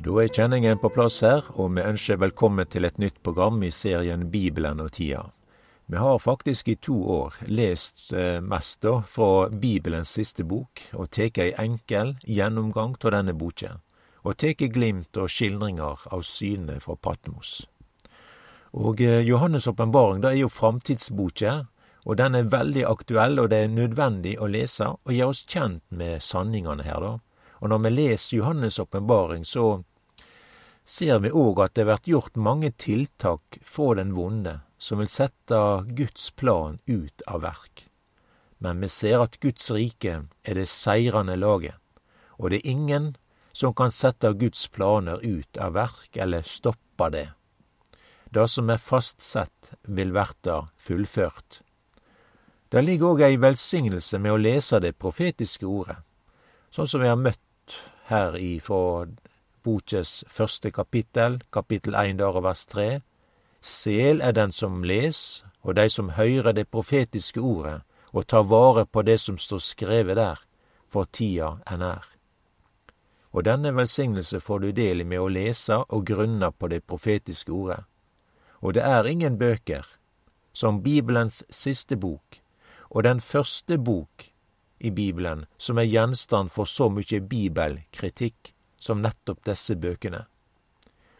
Da er kjenningen på plass her, og vi ønsker velkommen til et nytt program i serien Bibelen og tida. Vi har faktisk i to år lest eh, mest da fra Bibelens siste bok, og tatt ei enkel gjennomgang av denne boka, og tatt glimt og skildringer av synet fra Patmos. Og eh, Johannes' åpenbaring er jo framtidsboka, og den er veldig aktuell, og det er nødvendig å lese og gjøre oss kjent med sanningene her, da. Og når vi leser Johannes' åpenbaring, så ser vi òg at det blir gjort mange tiltak fra den vonde, som vil sette Guds plan ut av verk. Men vi ser at Guds rike er det seirende laget, og det er ingen som kan sette Guds planer ut av verk eller stoppe det. Det som er fastsett, vil verta fullført. Det ligger òg ei velsignelse med å lese det profetiske ordet, sånn som vi har møtt her ifra bokes første kapittel, kapittel 1 der og vers 3. Sel er den som les, og de som høyrer det profetiske ordet, og tar vare på det som står skrevet der, for tida er nær. Og denne velsignelse får du del i med å lese og grunne på det profetiske ordet. Og det er ingen bøker, som Bibelens siste bok, og den første bok i Bibelen som er gjenstand for så mye bibelkritikk som nettopp disse bøkene.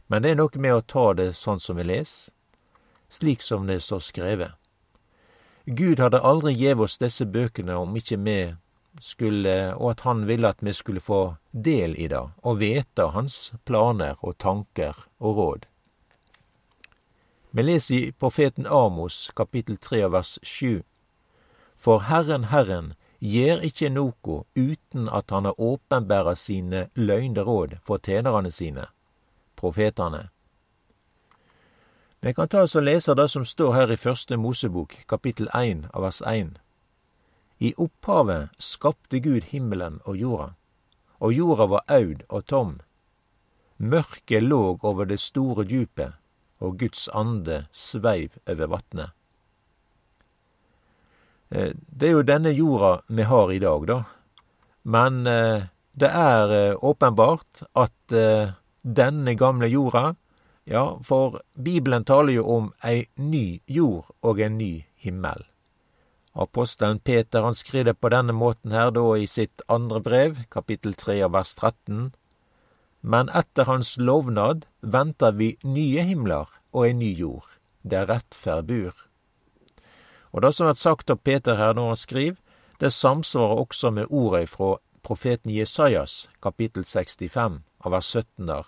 Men det er noe med å ta det sånn som vi leser, slik som det står skrevet. Gud hadde aldri gitt oss disse bøkene om ikke vi skulle, og at Han ville at vi skulle få del i det, og vite Hans planer og tanker og råd. Vi leser i profeten Amos kapittel 3 vers 7. For Herren, Herren, gjer ikkje noko uten at Han har åpenbæra sine løgneråd for tjenerne sine, profetane. Vi kan ta oss og lese det som står her i Første Mosebok, kapittel 1 av vers 1. I opphavet skapte Gud himmelen og jorda, og jorda var aud og tom. Mørket låg over det store djupet, og Guds ande sveiv over vatnet. Eh, det er jo denne jorda vi har i dag, da. Men eh, det er eh, åpenbart at denne gamle jorda Ja, for Bibelen taler jo om ei ny jord og en ny himmel. Apostelen Peter han skriver det på denne måten her da i sitt andre brev, kapittel 3 vers 13. Men etter hans lovnad venter vi nye himler og ei ny jord, der rettferd bur. Og det som vert sagt av Peter her når han skriver, det samsvarer også med ordet fra profeten Jesajas, kapittel 65, av vers 17 der.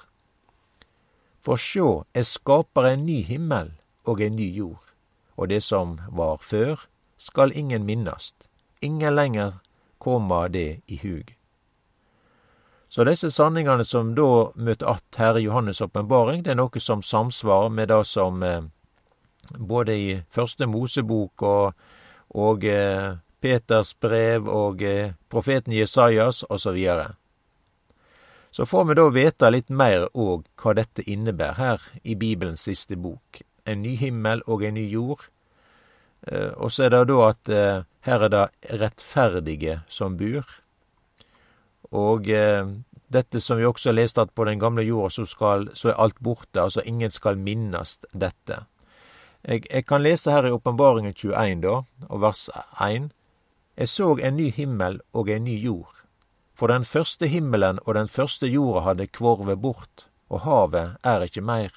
For sjå, eg skaper en ny himmel og en ny jord, og det som var før, skal ingen minnast, ingen lenger koma det i hug. Så disse sanningene som da møter att her i Johannes' åpenbaring, det er noe som samsvarer med det som eh, både i Første Mosebok og, og eh, Peters brev og eh, profeten Jesajas osv. Så, videre. så får vi da vite litt mer òg hva dette innebærer her i Bibelens siste bok. En ny himmel og en ny jord. Eh, og så er det da at eh, her er det rettferdige som bor. Og eh, dette som vi også leste at på den gamle jorda så, så er alt borte, altså ingen skal minnes dette. Jeg, jeg kan lese her i Åpenbaringen 21, da, og vers 1. Jeg så en ny himmel og en ny jord. For den første himmelen og den første jorda hadde kvorvet bort, og havet er ikke mer.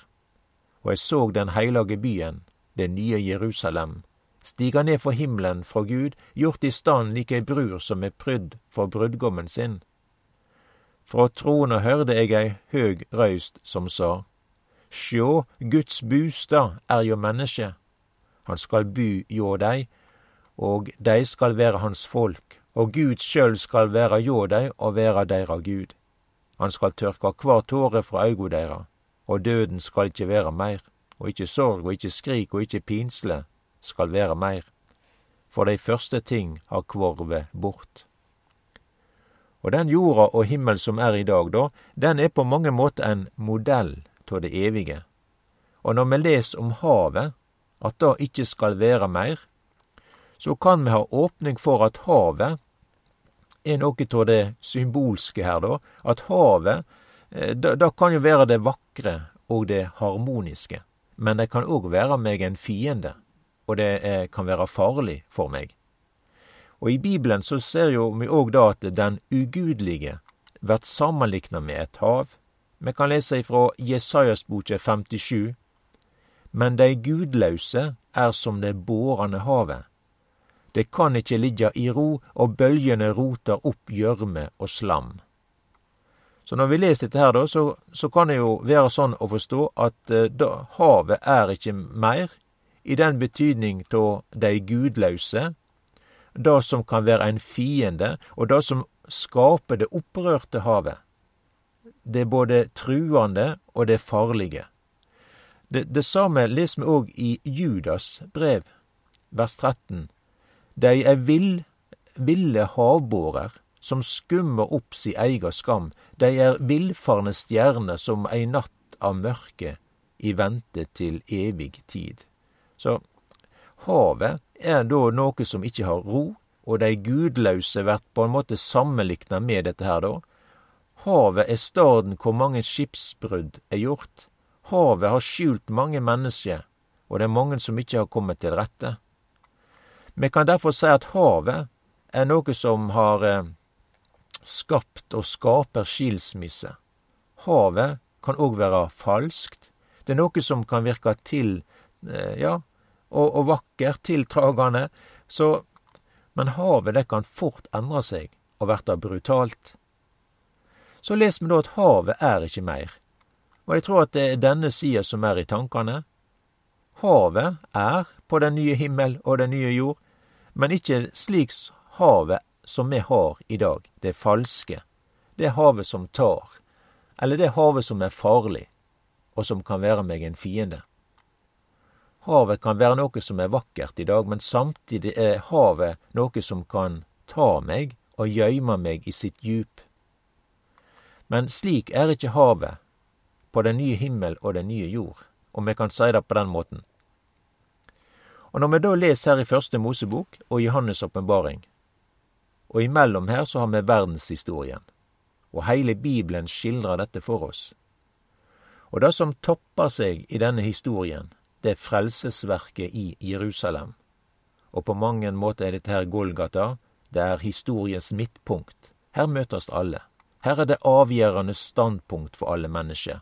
Og jeg så den heilage byen, det nye Jerusalem, stiga ned for himmelen fra Gud, gjort i stand lik ei brur som er prydd for brudgommen sin. Fra trona hørte jeg ei høg røyst som sa, Sjå, Guds bustad er jo menneske. Han skal bu hjå dei, og dei skal være hans folk, og Gud sjøl skal være hjå dei og være deira Gud. Han skal tørka kvar tåre fra auga deira, og døden skal ikkje være meir, og ikkje sorg og ikkje skrik og ikkje pinsle skal være meir. For dei første ting har kvorve bort. Og den jorda og himmel som er i dag, da, den er på mange måter en modell av det evige. Og når vi leser om havet, at det ikkje skal være meir, så kan vi ha åpning for at havet er noe av det symbolske her, da. At havet det kan jo være det vakre og det harmoniske, men det kan òg være meg en fiende, og det kan være farlig for meg. Og i Bibelen så ser jo vi òg da at den ugudelige blir sammenlikna med et hav. Vi kan lese ifra Jesajas boke 57. Men dei gudlause er som det bårande havet. Det kan ikkje ligge i ro, og bølgene roter opp gjørme og slam. Så når vi leser dette her, da, så, så kan det jo være sånn å forstå at uh, da, havet er ikke mer i den betydning av de gudlause, det som kan være en fiende, og det som skaper det opprørte havet. Det er både truende og det farlige. Det, det samme leser vi òg i Judas brev, vers 13. De er vill, ville havbårer som skummer opp si eiga skam, dei er villfarne stjerner som ei natt av mørke i vente til evig tid. Så havet er da noe som ikke har ro, og dei gudløse blir på en måte sammenlikna med dette her, da. Havet er staden hvor mange skipsbrudd er gjort. Havet har skjult mange mennesker, og det er mange som ikke har kommet til rette. Vi kan derfor si at havet er noe som har eh, skapt og skaper skilsmisse. Havet kan òg være falskt. Det er noe som kan virke til, eh, ja, og, og vakkert, tiltragende. Så, men havet det kan fort endre seg og verte brutalt. Så leser vi da at havet er ikke mer. Og jeg tror at det er denne sida som er i tankene. Havet er på den nye himmel og den nye jord, men ikke slik havet som vi har i dag, det falske, det havet som tar, eller det havet som er farlig, og som kan være meg en fiende. Havet kan være noe som er vakkert i dag, men samtidig er havet noe som kan ta meg og gjøyme meg i sitt djup. Men slik er ikke havet på den nye himmel og den nye jord, om vi kan si det på den måten. Og når vi da leser her i Første Mosebok og Johannes' åpenbaring, og imellom her så har vi verdenshistorien. Og heile Bibelen skildrer dette for oss. Og det som topper seg i denne historien, det er frelsesverket i Jerusalem. Og på mange måter er dette her Golgata, det er historiens midtpunkt. Her møtes alle. Her er det avgjørende standpunkt for alle mennesker.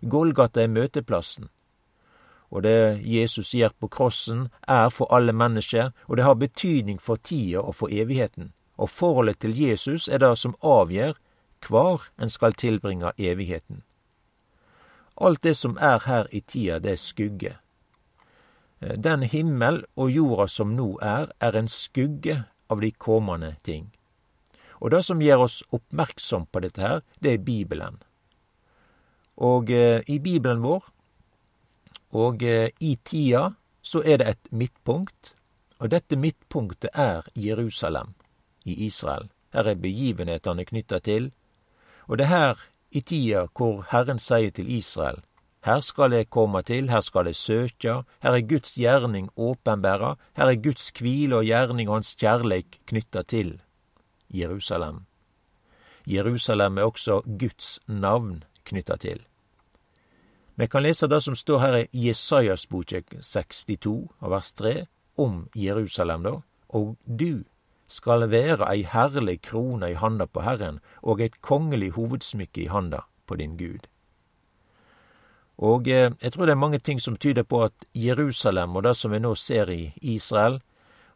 Golgata er møteplassen. Og det Jesus gjør på krossen, er for alle mennesker, og det har betydning for tida og for evigheten og forholdet til Jesus er det som avgjør hvor en skal tilbringe evigheten. Alt det som er her i tida, det er skugge. Den himmel og jorda som nå er, er en skugge av de kommende ting. Og det som gjør oss oppmerksom på dette her, det er Bibelen. Og eh, i Bibelen vår, og eh, i tida, så er det et midtpunkt, og dette midtpunktet er Jerusalem i Israel. Her er begivenhetene knytta til. Og det er her i tida hvor Herren sier til Israel, her skal jeg komme til, her skal jeg søke, her er Guds gjerning åpenbæra, her er Guds hvile og gjerning og hans kjærleik knytta til Jerusalem. Jerusalem er også Guds navn knytta til. Vi kan lese det som står her i Jesajas bok 62, vers 3, om Jerusalem, da. Og du, skal være ei herlig krone i handa på Herren og et kongelig hovedsmykke i handa på din Gud. Og eh, jeg tror det er mange ting som tyder på at Jerusalem og det som vi nå ser i Israel,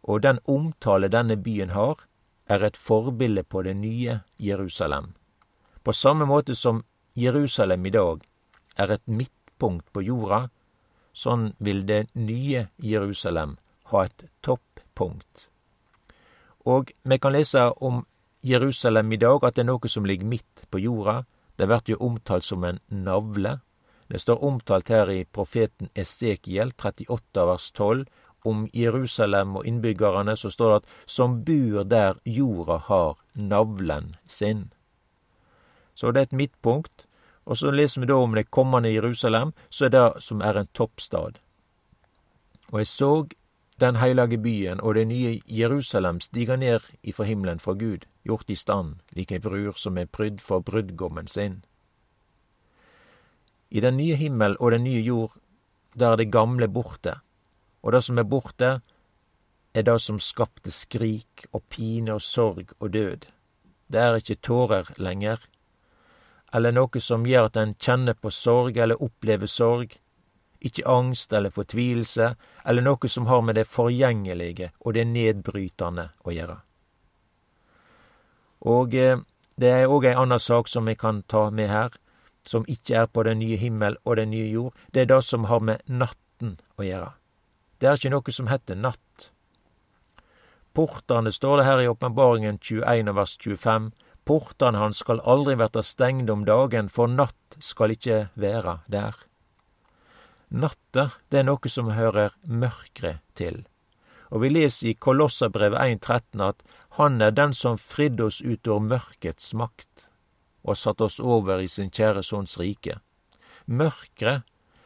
og den omtale denne byen har, er et forbilde på det nye Jerusalem. På samme måte som Jerusalem i dag er et midtpunkt på jorda, sånn vil det nye Jerusalem ha et toppunkt. Og vi kan lese om Jerusalem i dag, at det er noe som ligger midt på jorda. Det blir jo omtalt som en navle. Det står omtalt her i profeten Esekiel 38 vers 12 om Jerusalem og innbyggerne, så står det at som bur der jorda har navlen sin. Så det er et midtpunkt. Og så leser vi da om det kommende Jerusalem, så er det som er en toppstad. Og jeg så den heilage byen og det nye Jerusalem stiger ned ifra himmelen fra Gud, gjort i stand, lik ei brur som er prydd for brudgommen sin. I den nye himmel og den nye jord, der er det gamle borte, og det som er borte, er det som skapte skrik og pine og sorg og død. Det er ikke tårer lenger, eller noe som gjør at en kjenner på sorg eller opplever sorg, ikke angst eller fortvilelse, eller noe som har med det forgjengelige og det nedbrytende å gjøre. Og eh, det er òg ei anna sak som vi kan ta med her, som ikke er på den nye himmel og den nye jord. Det er det som har med natten å gjøre. Det er ikke noe som heter natt. Portane, står det her i Åpenbaringen 21 vers 25, portane hans skal aldri verta stengde om dagen, for natt skal ikke være der. Natta, det er noe som hører mørket til. Og vi leser i Kolossabrevet 1.13 at Han er den som fridde oss ut av mørkets makt og satt oss over i sin kjære Sønns rike. Mørket,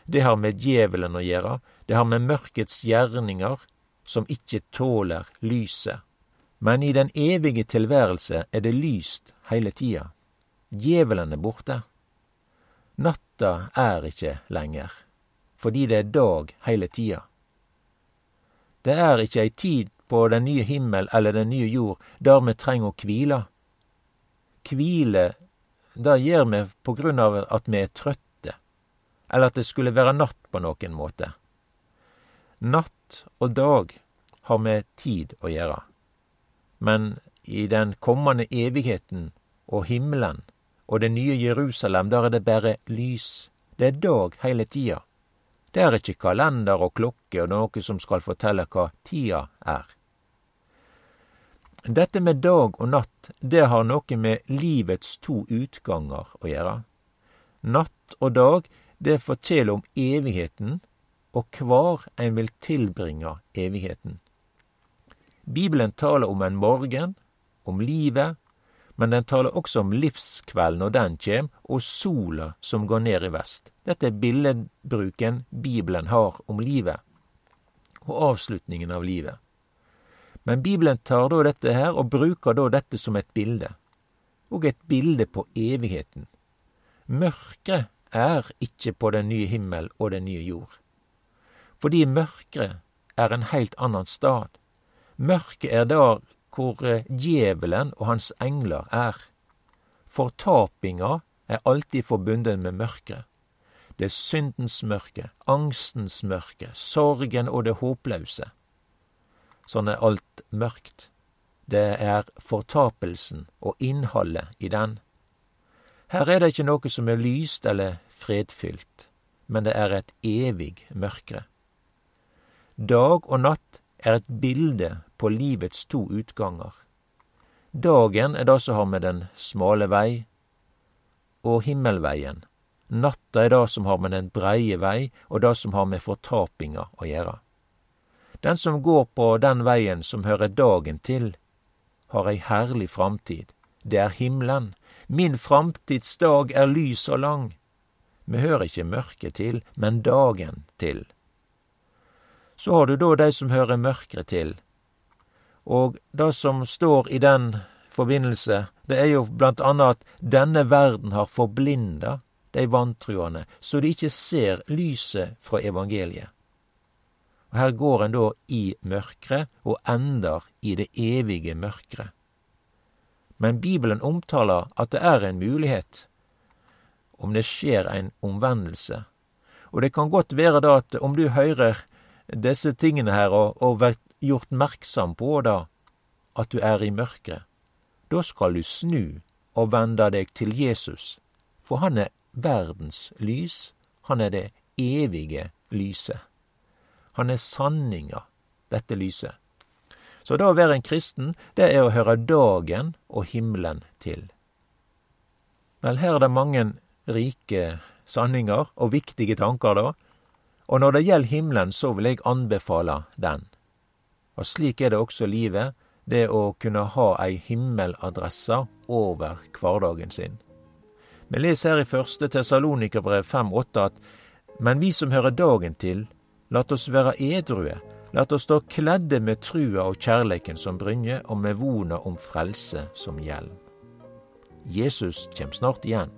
det har med djevelen å gjøre, det har med mørkets gjerninger, som ikke tåler lyset. Men i den evige tilværelse er det lyst hele tida. Djevelen er borte. Natta er ikke lenger, fordi det er dag hele tida. Det er ikkje ei tid på den nye himmel eller den nye jord der vi trenger å kvile. Kvile, det gjør vi på grunn av at vi er trøtte, eller at det skulle være natt på nokon måte. Natt og dag har med tid å gjøre, men i den kommende evigheten og himmelen og det nye Jerusalem, der er det bare lys. Det er dag hele tida. Det er ikke kalender og klokke og noe som skal fortelle hva tida er. Dette med dag og natt, det har noe med livets to utganger å gjøre. Natt og dag, det forteller om evigheten og hvor en vil tilbringe evigheten. Bibelen taler om en morgen, om livet, men den taler også om livskvelden når den kjem, og sola som går ned i vest. Dette er billedbruken Bibelen har om livet, og avslutningen av livet. Men Bibelen tar da dette her, og bruker da dette som et bilde, og et bilde på evigheten. Mørket er ikke på den nye himmel og den nye jord, fordi mørket er en heilt annan stad. Mørket er der hvor eh, djevelen og hans engler er. Fortapinga er alltid forbundet med mørket. Det er syndens mørke, angstens mørke, sorgen og det håpløse. Sånn er alt mørkt. Det er fortapelsen og innholdet i den. Her er det ikke noe som er lyst eller fredfylt, men det er et evig mørke. Dag og natt er et bilde på livets to utganger. Dagen er det som har med den smale vei og himmelveien. Natta er det som har med den breie vei og det som har med fortapinga å gjøre. Den som går på den veien som hører dagen til, har ei herlig framtid. Det er himmelen. Min framtidsdag er lys og lang. Me hører ikke mørket til, men dagen til. Så har du da dei som hører mørket til. Og det som står i den forbindelse, det er jo blant annet at denne verden har forblinda de vantruende, så de ikke ser lyset fra evangeliet. Og Her går en da i mørket og ender i det evige mørket. Men Bibelen omtaler at det er en mulighet, om det skjer en omvendelse. Og det kan godt være da at om du hører disse tingene her, og, og vært gjort merksom på da, at du er i mørket, da skal du snu og vende deg til Jesus, for han er verdens lys, han er det evige lyset. Han er sanninga, dette lyset. Så da å være en kristen, det er å høre dagen og himmelen til. Vel, her er det mange rike sanninger og viktige tanker, da, og når det gjelder himmelen, så vil jeg anbefale den. Og slik er det også livet, det å kunne ha ei himmeladresse over hverdagen sin. Vi leser her i første Tessalonikerbrev 5,8 at men vi som hører dagen til, lat oss være edrue, lat oss stå kledde med trua og kjærleiken som brynje, og med vona om frelse som hjelm. Jesus kjem snart igjen.